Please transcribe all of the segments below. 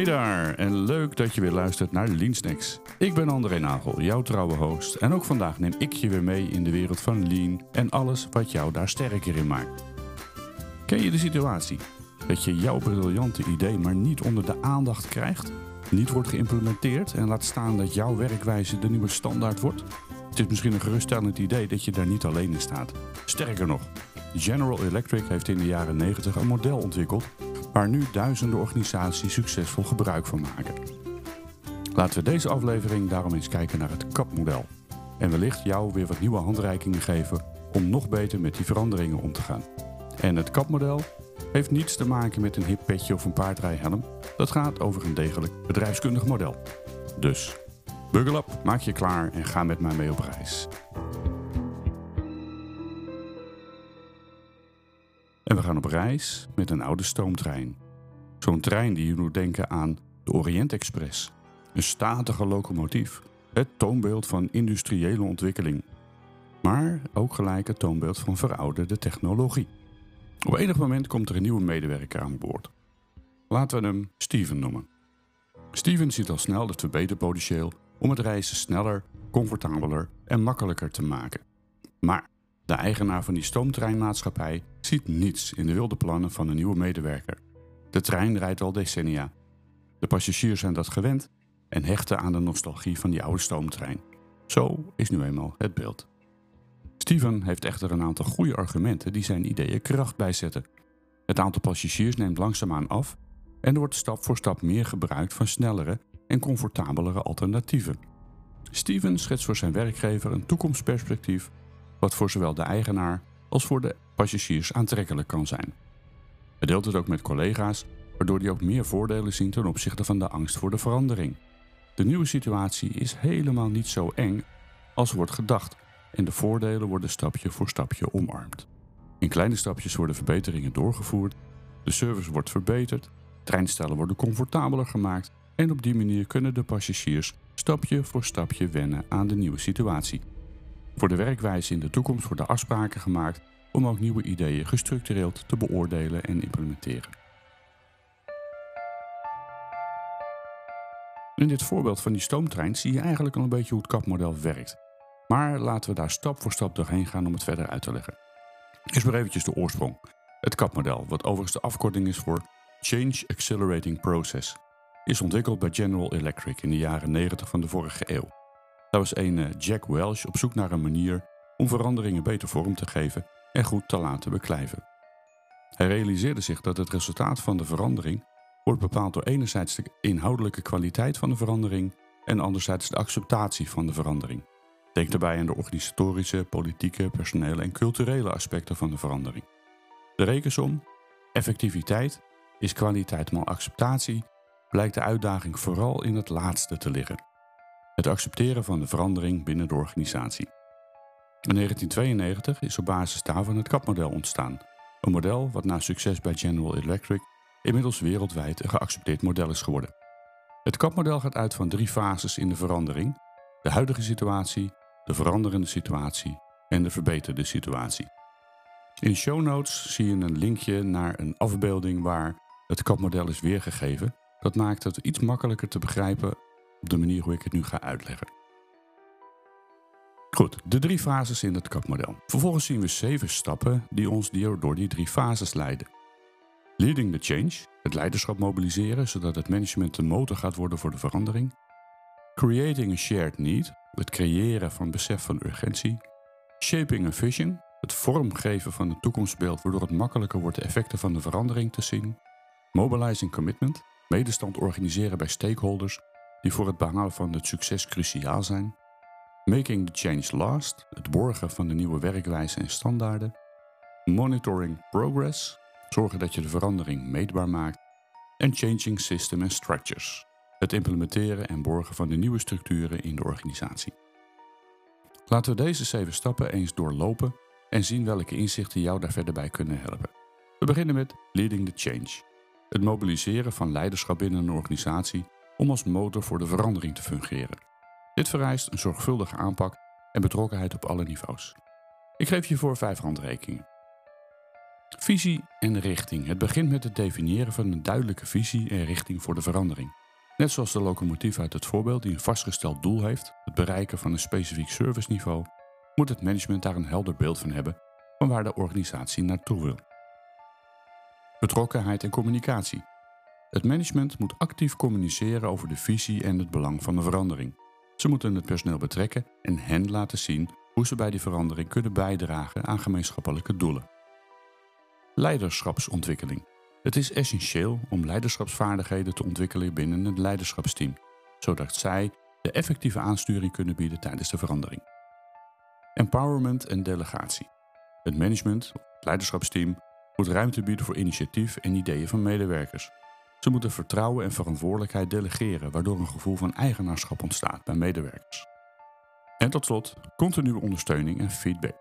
Hey daar, en leuk dat je weer luistert naar Lean Snacks. Ik ben André Nagel, jouw trouwe host. En ook vandaag neem ik je weer mee in de wereld van Lean en alles wat jou daar sterker in maakt. Ken je de situatie? Dat je jouw briljante idee maar niet onder de aandacht krijgt? Niet wordt geïmplementeerd en laat staan dat jouw werkwijze de nieuwe standaard wordt? Het is misschien een geruststellend idee dat je daar niet alleen in staat. Sterker nog, General Electric heeft in de jaren 90 een model ontwikkeld waar nu duizenden organisaties succesvol gebruik van maken. Laten we deze aflevering daarom eens kijken naar het CAP-model en wellicht jou weer wat nieuwe handreikingen geven om nog beter met die veranderingen om te gaan. En het CAP-model heeft niets te maken met een hip petje of een paardrijhelm. Dat gaat over een degelijk bedrijfskundig model. Dus, buckle up, maak je klaar en ga met mij mee op reis. En we gaan op reis met een oude stoomtrein. Zo'n trein die je doet denken aan de Orient Express. Een statige locomotief. Het toonbeeld van industriële ontwikkeling. Maar ook gelijk het toonbeeld van verouderde technologie. Op enig moment komt er een nieuwe medewerker aan boord. Laten we hem Steven noemen. Steven ziet al snel het verbeterpotentieel om het reizen sneller, comfortabeler en makkelijker te maken. Maar de eigenaar van die stoomtreinmaatschappij ziet niets in de wilde plannen van een nieuwe medewerker. De trein rijdt al decennia. De passagiers zijn dat gewend en hechten aan de nostalgie van die oude stoomtrein. Zo is nu eenmaal het beeld. Steven heeft echter een aantal goede argumenten die zijn ideeën kracht bijzetten. Het aantal passagiers neemt langzaamaan af en er wordt stap voor stap meer gebruik van snellere en comfortabelere alternatieven. Steven schetst voor zijn werkgever een toekomstperspectief wat voor zowel de eigenaar als voor de passagiers aantrekkelijk kan zijn. Hij deelt het ook met collega's, waardoor hij ook meer voordelen ziet ten opzichte van de angst voor de verandering. De nieuwe situatie is helemaal niet zo eng als wordt gedacht en de voordelen worden stapje voor stapje omarmd. In kleine stapjes worden verbeteringen doorgevoerd, de service wordt verbeterd, treinstellen worden comfortabeler gemaakt en op die manier kunnen de passagiers stapje voor stapje wennen aan de nieuwe situatie. Voor de werkwijze in de toekomst worden afspraken gemaakt om ook nieuwe ideeën gestructureerd te beoordelen en implementeren. In dit voorbeeld van die stoomtrein zie je eigenlijk al een beetje hoe het kapmodel werkt. Maar laten we daar stap voor stap doorheen gaan om het verder uit te leggen. Eerst maar eventjes de oorsprong. Het kapmodel, wat overigens de afkorting is voor Change Accelerating Process, is ontwikkeld bij General Electric in de jaren 90 van de vorige eeuw. Daar was een eh, Jack Welch op zoek naar een manier om veranderingen beter vorm te geven en goed te laten beklijven. Hij realiseerde zich dat het resultaat van de verandering wordt bepaald door enerzijds de inhoudelijke kwaliteit van de verandering en anderzijds de acceptatie van de verandering. Denk daarbij aan de organisatorische, politieke, personele en culturele aspecten van de verandering. De rekensom, effectiviteit, is kwaliteit maal acceptatie, blijkt de uitdaging vooral in het laatste te liggen. Het accepteren van de verandering binnen de organisatie. In 1992 is op basis daarvan het CAP-model ontstaan. Een model wat na succes bij General Electric inmiddels wereldwijd een geaccepteerd model is geworden. Het CAP-model gaat uit van drie fases in de verandering: de huidige situatie, de veranderende situatie en de verbeterde situatie. In de show notes zie je een linkje naar een afbeelding waar het CAP-model is weergegeven. Dat maakt het iets makkelijker te begrijpen op de manier hoe ik het nu ga uitleggen. Goed, de drie fases in het kapmodel. Vervolgens zien we zeven stappen die ons door die drie fases leiden. Leading the change, het leiderschap mobiliseren zodat het management de motor gaat worden voor de verandering. Creating a shared need, het creëren van besef van urgentie. Shaping a vision, het vormgeven van een toekomstbeeld waardoor het makkelijker wordt de effecten van de verandering te zien. Mobilizing commitment, medestand organiseren bij stakeholders die voor het behalen van het succes cruciaal zijn. Making the change last, het borgen van de nieuwe werkwijze en standaarden. Monitoring progress, zorgen dat je de verandering meetbaar maakt. En changing system and structures, het implementeren en borgen van de nieuwe structuren in de organisatie. Laten we deze zeven stappen eens doorlopen en zien welke inzichten jou daar verder bij kunnen helpen. We beginnen met leading the change. Het mobiliseren van leiderschap binnen een organisatie om als motor voor de verandering te fungeren. Dit vereist een zorgvuldige aanpak en betrokkenheid op alle niveaus. Ik geef je voor vijf handrekeningen. Visie en richting. Het begint met het definiëren van een duidelijke visie en richting voor de verandering. Net zoals de locomotief uit het voorbeeld die een vastgesteld doel heeft, het bereiken van een specifiek serviceniveau, moet het management daar een helder beeld van hebben van waar de organisatie naartoe wil. Betrokkenheid en communicatie. Het management moet actief communiceren over de visie en het belang van de verandering. Ze moeten het personeel betrekken en hen laten zien hoe ze bij die verandering kunnen bijdragen aan gemeenschappelijke doelen. Leiderschapsontwikkeling. Het is essentieel om leiderschapsvaardigheden te ontwikkelen binnen het leiderschapsteam, zodat zij de effectieve aansturing kunnen bieden tijdens de verandering. Empowerment en delegatie. Het management, het leiderschapsteam, moet ruimte bieden voor initiatief en ideeën van medewerkers. Ze moeten vertrouwen en verantwoordelijkheid delegeren, waardoor een gevoel van eigenaarschap ontstaat bij medewerkers. En tot slot, continue ondersteuning en feedback.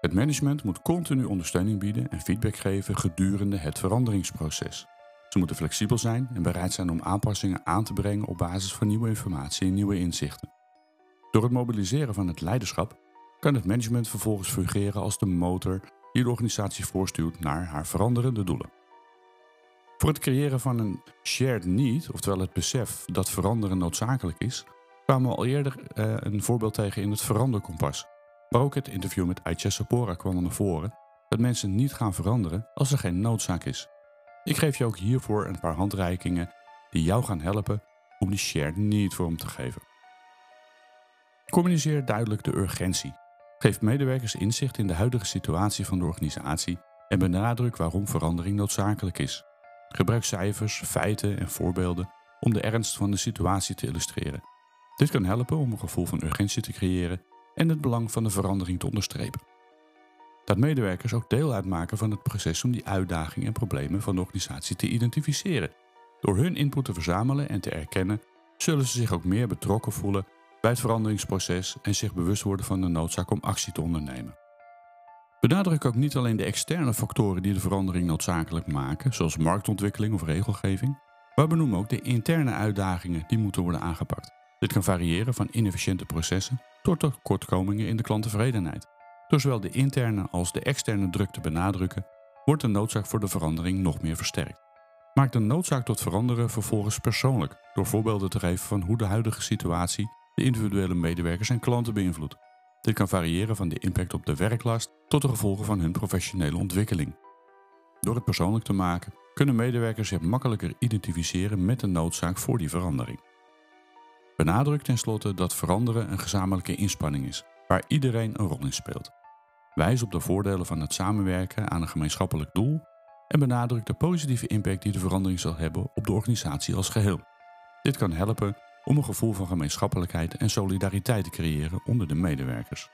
Het management moet continu ondersteuning bieden en feedback geven gedurende het veranderingsproces. Ze moeten flexibel zijn en bereid zijn om aanpassingen aan te brengen op basis van nieuwe informatie en nieuwe inzichten. Door het mobiliseren van het leiderschap kan het management vervolgens fungeren als de motor die de organisatie voorstuurt naar haar veranderende doelen. Voor het creëren van een shared need, oftewel het besef dat veranderen noodzakelijk is, kwamen we al eerder uh, een voorbeeld tegen in het veranderkompas, maar ook het interview met Aicha Sapora kwam naar voren dat mensen niet gaan veranderen als er geen noodzaak is. Ik geef je ook hiervoor een paar handreikingen die jou gaan helpen om die shared need vorm te geven. Communiceer duidelijk de urgentie. Geef medewerkers inzicht in de huidige situatie van de organisatie en benadruk waarom verandering noodzakelijk is. Gebruik cijfers, feiten en voorbeelden om de ernst van de situatie te illustreren. Dit kan helpen om een gevoel van urgentie te creëren en het belang van de verandering te onderstrepen. Dat medewerkers ook deel uitmaken van het proces om die uitdagingen en problemen van de organisatie te identificeren. Door hun input te verzamelen en te erkennen, zullen ze zich ook meer betrokken voelen bij het veranderingsproces en zich bewust worden van de noodzaak om actie te ondernemen. Benadruk ook niet alleen de externe factoren die de verandering noodzakelijk maken, zoals marktontwikkeling of regelgeving, maar benoem ook de interne uitdagingen die moeten worden aangepakt. Dit kan variëren van inefficiënte processen tot tekortkomingen in de klanttevredenheid. Door zowel de interne als de externe druk te benadrukken, wordt de noodzaak voor de verandering nog meer versterkt. Maak de noodzaak tot veranderen vervolgens persoonlijk, door voorbeelden te geven van hoe de huidige situatie de individuele medewerkers en klanten beïnvloedt. Dit kan variëren van de impact op de werklast tot de gevolgen van hun professionele ontwikkeling. Door het persoonlijk te maken, kunnen medewerkers zich makkelijker identificeren met de noodzaak voor die verandering. Benadruk tenslotte dat veranderen een gezamenlijke inspanning is, waar iedereen een rol in speelt. Wijs op de voordelen van het samenwerken aan een gemeenschappelijk doel en benadruk de positieve impact die de verandering zal hebben op de organisatie als geheel. Dit kan helpen om een gevoel van gemeenschappelijkheid en solidariteit te creëren onder de medewerkers.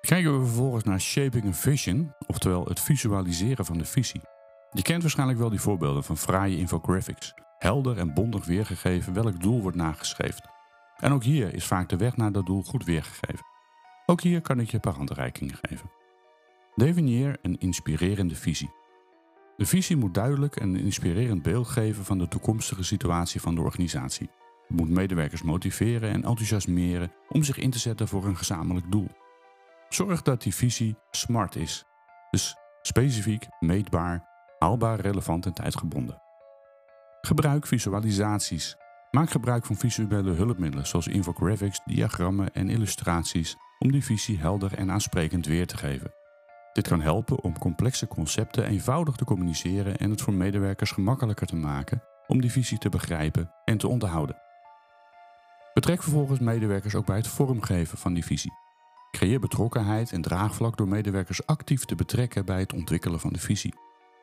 Kijken we vervolgens naar Shaping a Vision, oftewel het visualiseren van de visie. Je kent waarschijnlijk wel die voorbeelden van fraaie infographics, helder en bondig weergegeven welk doel wordt nagestreefd. En ook hier is vaak de weg naar dat doel goed weergegeven. Ook hier kan ik je een paar handreikingen geven. Definieer een inspirerende visie. De visie moet duidelijk en een inspirerend beeld geven van de toekomstige situatie van de organisatie. Moet medewerkers motiveren en enthousiasmeren om zich in te zetten voor een gezamenlijk doel. Zorg dat die visie smart is, dus specifiek, meetbaar, haalbaar, relevant en tijdgebonden. Gebruik visualisaties. Maak gebruik van visuele hulpmiddelen zoals infographics, diagrammen en illustraties om die visie helder en aansprekend weer te geven. Dit kan helpen om complexe concepten eenvoudig te communiceren en het voor medewerkers gemakkelijker te maken om die visie te begrijpen en te onderhouden. Betrek vervolgens medewerkers ook bij het vormgeven van die visie. Creëer betrokkenheid en draagvlak door medewerkers actief te betrekken bij het ontwikkelen van de visie.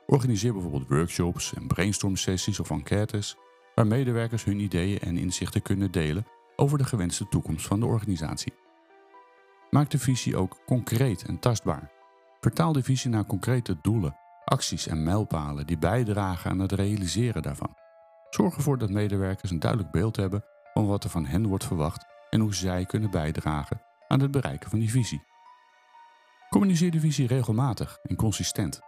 Organiseer bijvoorbeeld workshops en brainstorm-sessies of enquêtes, waar medewerkers hun ideeën en inzichten kunnen delen over de gewenste toekomst van de organisatie. Maak de visie ook concreet en tastbaar. Vertaal de visie naar concrete doelen, acties en mijlpalen die bijdragen aan het realiseren daarvan. Zorg ervoor dat medewerkers een duidelijk beeld hebben van wat er van hen wordt verwacht en hoe zij kunnen bijdragen aan het bereiken van die visie. Communiceer de visie regelmatig en consistent.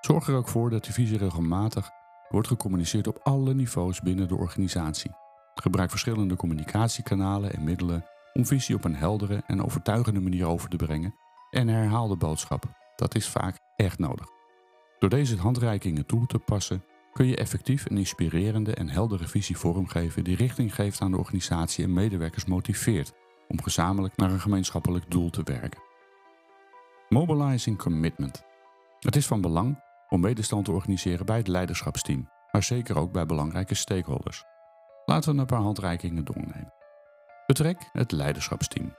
Zorg er ook voor dat de visie regelmatig wordt gecommuniceerd op alle niveaus binnen de organisatie. Gebruik verschillende communicatiekanalen en middelen om visie op een heldere en overtuigende manier over te brengen en herhaal de boodschap. Dat is vaak echt nodig. Door deze handreikingen toe te passen kun je effectief een inspirerende en heldere visie vormgeven die richting geeft aan de organisatie en medewerkers motiveert om gezamenlijk naar een gemeenschappelijk doel te werken. Mobilizing Commitment. Het is van belang om medestand te organiseren bij het leiderschapsteam, maar zeker ook bij belangrijke stakeholders. Laten we een paar handreikingen doornemen. Betrek het leiderschapsteam.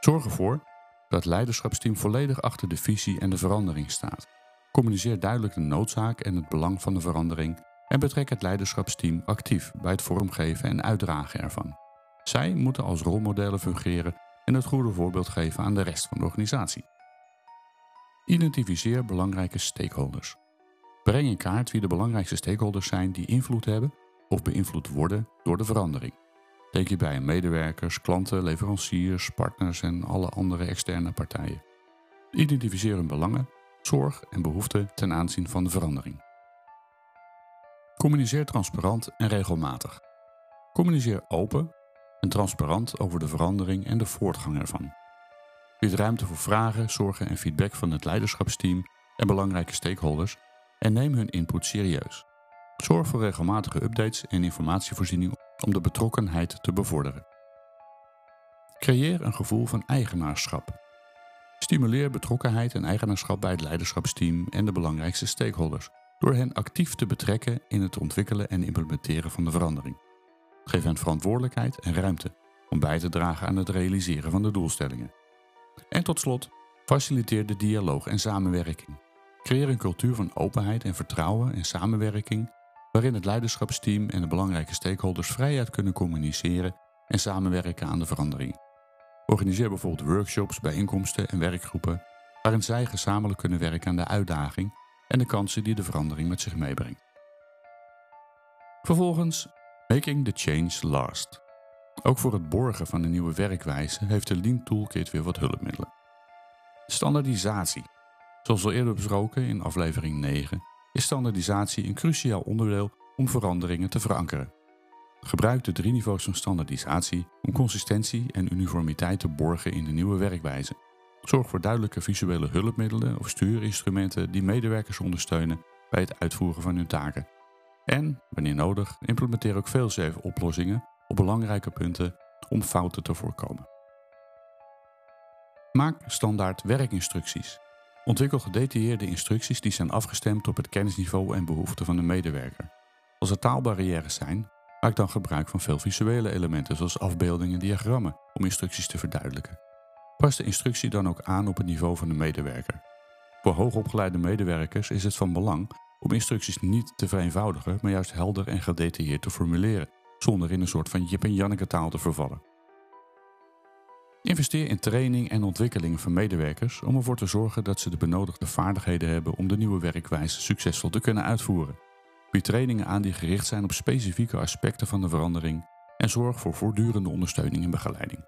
Zorg ervoor dat het leiderschapsteam volledig achter de visie en de verandering staat. Communiceer duidelijk de noodzaak en het belang van de verandering en betrek het leiderschapsteam actief bij het vormgeven en uitdragen ervan. Zij moeten als rolmodellen fungeren en het goede voorbeeld geven aan de rest van de organisatie. Identificeer belangrijke stakeholders. Breng in kaart wie de belangrijkste stakeholders zijn die invloed hebben of beïnvloed worden door de verandering. Denk hierbij aan medewerkers, klanten, leveranciers, partners en alle andere externe partijen. Identificeer hun belangen, zorg en behoeften ten aanzien van de verandering. Communiceer transparant en regelmatig. Communiceer open en transparant over de verandering en de voortgang ervan. Bied ruimte voor vragen, zorgen en feedback van het leiderschapsteam en belangrijke stakeholders en neem hun input serieus. Zorg voor regelmatige updates en informatievoorziening om de betrokkenheid te bevorderen. Creëer een gevoel van eigenaarschap. Stimuleer betrokkenheid en eigenaarschap bij het leiderschapsteam en de belangrijkste stakeholders door hen actief te betrekken in het ontwikkelen en implementeren van de verandering. Geef hen verantwoordelijkheid en ruimte om bij te dragen aan het realiseren van de doelstellingen. En tot slot, faciliteer de dialoog en samenwerking. Creëer een cultuur van openheid en vertrouwen en samenwerking, waarin het leiderschapsteam en de belangrijke stakeholders vrijheid kunnen communiceren en samenwerken aan de verandering. Organiseer bijvoorbeeld workshops, bijeenkomsten en werkgroepen, waarin zij gezamenlijk kunnen werken aan de uitdaging en de kansen die de verandering met zich meebrengt. Vervolgens Making the Change Last. Ook voor het borgen van een nieuwe werkwijze heeft de Lean Toolkit weer wat hulpmiddelen. Standaardisatie. Zoals al eerder besproken in aflevering 9, is standaardisatie een cruciaal onderdeel om veranderingen te verankeren. Gebruik de drie niveaus van standaardisatie om consistentie en uniformiteit te borgen in de nieuwe werkwijze. Zorg voor duidelijke visuele hulpmiddelen of stuurinstrumenten die medewerkers ondersteunen bij het uitvoeren van hun taken. En, wanneer nodig, implementeer ook failsafe oplossingen op belangrijke punten om fouten te voorkomen. Maak standaard werkinstructies. Ontwikkel gedetailleerde instructies die zijn afgestemd op het kennisniveau en behoeften van de medewerker. Als er taalbarrières zijn, maak dan gebruik van veel visuele elementen zoals afbeeldingen en diagrammen om instructies te verduidelijken. Pas de instructie dan ook aan op het niveau van de medewerker. Voor hoogopgeleide medewerkers is het van belang om instructies niet te vereenvoudigen, maar juist helder en gedetailleerd te formuleren, zonder in een soort van Jip en Janneke taal te vervallen. Investeer in training en ontwikkeling van medewerkers om ervoor te zorgen dat ze de benodigde vaardigheden hebben om de nieuwe werkwijze succesvol te kunnen uitvoeren. Bied trainingen aan die gericht zijn op specifieke aspecten van de verandering en zorg voor voortdurende ondersteuning en begeleiding.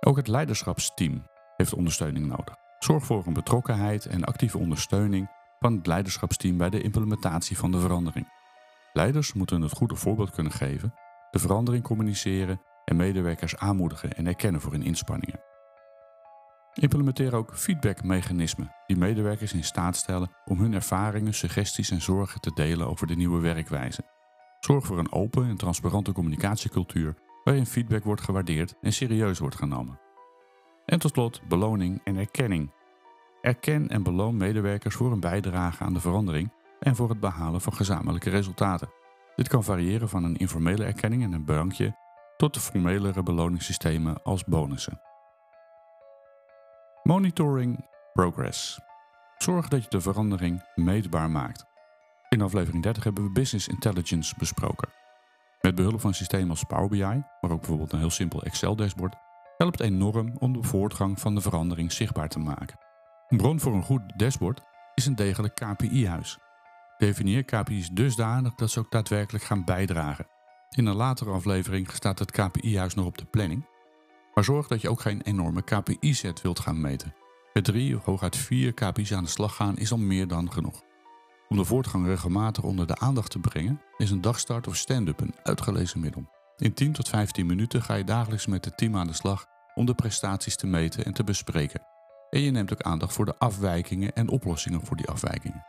Ook het leiderschapsteam heeft ondersteuning nodig. Zorg voor een betrokkenheid en actieve ondersteuning van het leiderschapsteam bij de implementatie van de verandering. Leiders moeten het goede voorbeeld kunnen geven, de verandering communiceren en medewerkers aanmoedigen en erkennen voor hun inspanningen. Implementeer ook feedbackmechanismen die medewerkers in staat stellen om hun ervaringen, suggesties en zorgen te delen over de nieuwe werkwijze. Zorg voor een open en transparante communicatiecultuur waarin feedback wordt gewaardeerd en serieus wordt genomen. En tot slot beloning en erkenning. Erken en beloon medewerkers voor een bijdrage aan de verandering en voor het behalen van gezamenlijke resultaten. Dit kan variëren van een informele erkenning en een bedankje tot de formelere beloningssystemen als bonussen. Monitoring progress. Zorg dat je de verandering meetbaar maakt. In aflevering 30 hebben we business intelligence besproken. Met behulp van systemen als Power BI, maar ook bijvoorbeeld een heel simpel Excel-dashboard, helpt enorm om de voortgang van de verandering zichtbaar te maken. Een bron voor een goed dashboard is een degelijk KPI-huis. Definieer KPI's dusdanig dat ze ook daadwerkelijk gaan bijdragen. In een latere aflevering staat het KPI-huis nog op de planning, maar zorg dat je ook geen enorme KPI-set wilt gaan meten. Met drie of hooguit vier KPI's aan de slag gaan is al meer dan genoeg. Om de voortgang regelmatig onder de aandacht te brengen, is een dagstart of stand-up een uitgelezen middel. In 10 tot 15 minuten ga je dagelijks met het team aan de slag om de prestaties te meten en te bespreken. En je neemt ook aandacht voor de afwijkingen en oplossingen voor die afwijkingen.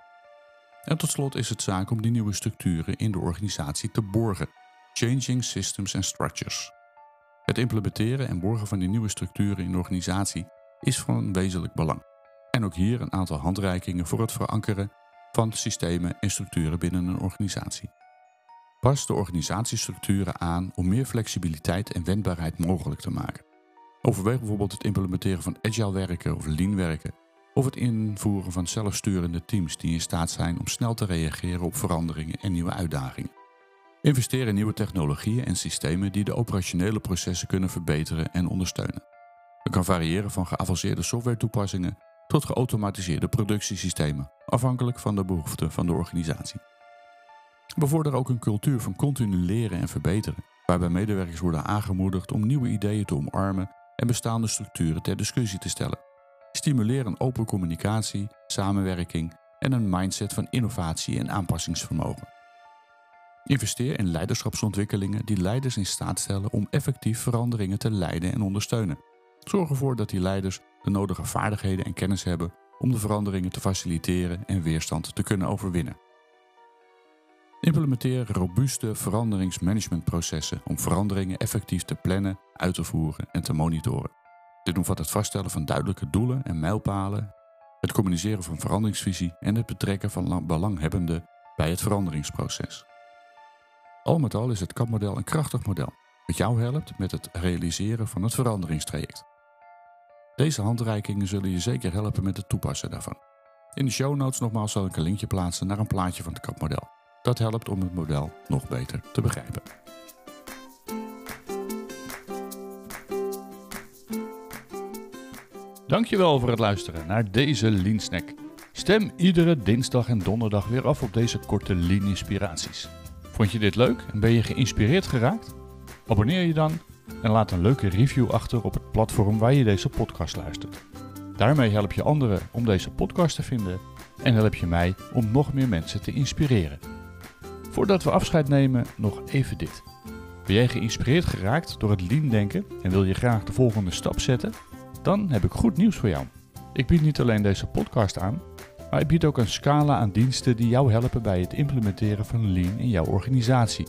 En tot slot is het zaak om die nieuwe structuren in de organisatie te borgen. Changing Systems and Structures. Het implementeren en borgen van die nieuwe structuren in de organisatie is van wezenlijk belang. En ook hier een aantal handreikingen voor het verankeren van systemen en structuren binnen een organisatie. Pas de organisatiestructuren aan om meer flexibiliteit en wendbaarheid mogelijk te maken. Overweeg bijvoorbeeld het implementeren van agile werken of lean werken, of het invoeren van zelfsturende teams die in staat zijn om snel te reageren op veranderingen en nieuwe uitdagingen. Investeer in nieuwe technologieën en systemen die de operationele processen kunnen verbeteren en ondersteunen. Het kan variëren van geavanceerde software-toepassingen tot geautomatiseerde productiesystemen, afhankelijk van de behoeften van de organisatie. Bevorder ook een cultuur van continu leren en verbeteren, waarbij medewerkers worden aangemoedigd om nieuwe ideeën te omarmen en bestaande structuren ter discussie te stellen. Stimuleer een open communicatie, samenwerking en een mindset van innovatie en aanpassingsvermogen. Investeer in leiderschapsontwikkelingen die leiders in staat stellen om effectief veranderingen te leiden en ondersteunen. Zorg ervoor dat die leiders de nodige vaardigheden en kennis hebben om de veranderingen te faciliteren en weerstand te kunnen overwinnen. Implementeer robuuste veranderingsmanagementprocessen om veranderingen effectief te plannen, uit te voeren en te monitoren. Dit omvat het vaststellen van duidelijke doelen en mijlpalen, het communiceren van veranderingsvisie en het betrekken van belanghebbenden bij het veranderingsproces. Al met al is het CAP-model een krachtig model, dat jou helpt met het realiseren van het veranderingstraject. Deze handreikingen zullen je zeker helpen met het toepassen daarvan. In de show notes nogmaals zal ik een linkje plaatsen naar een plaatje van het CAP-model. Dat helpt om het model nog beter te begrijpen. Dankjewel voor het luisteren naar deze Lean Snack. Stem iedere dinsdag en donderdag weer af op deze korte Lean inspiraties. Vond je dit leuk en ben je geïnspireerd geraakt? Abonneer je dan en laat een leuke review achter op het platform waar je deze podcast luistert. Daarmee help je anderen om deze podcast te vinden en help je mij om nog meer mensen te inspireren. Voordat we afscheid nemen, nog even dit. Ben jij geïnspireerd geraakt door het lean denken en wil je graag de volgende stap zetten? Dan heb ik goed nieuws voor jou. Ik bied niet alleen deze podcast aan, maar ik bied ook een scala aan diensten die jou helpen bij het implementeren van lean in jouw organisatie.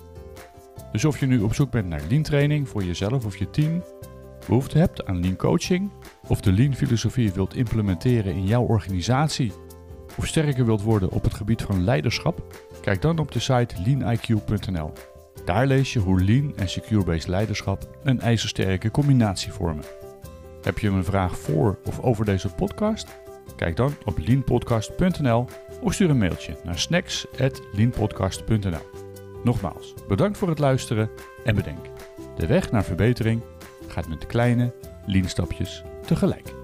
Dus of je nu op zoek bent naar lean training voor jezelf of je team, behoefte hebt aan lean coaching, of de lean filosofie wilt implementeren in jouw organisatie, of sterker wilt worden op het gebied van leiderschap, kijk dan op de site leaniq.nl. Daar lees je hoe lean en secure-based leiderschap een ijzersterke combinatie vormen. Heb je een vraag voor of over deze podcast? Kijk dan op leanpodcast.nl of stuur een mailtje naar snacks.leanpodcast.nl. Nogmaals, bedankt voor het luisteren en bedenk, de weg naar verbetering gaat met kleine lean stapjes tegelijk.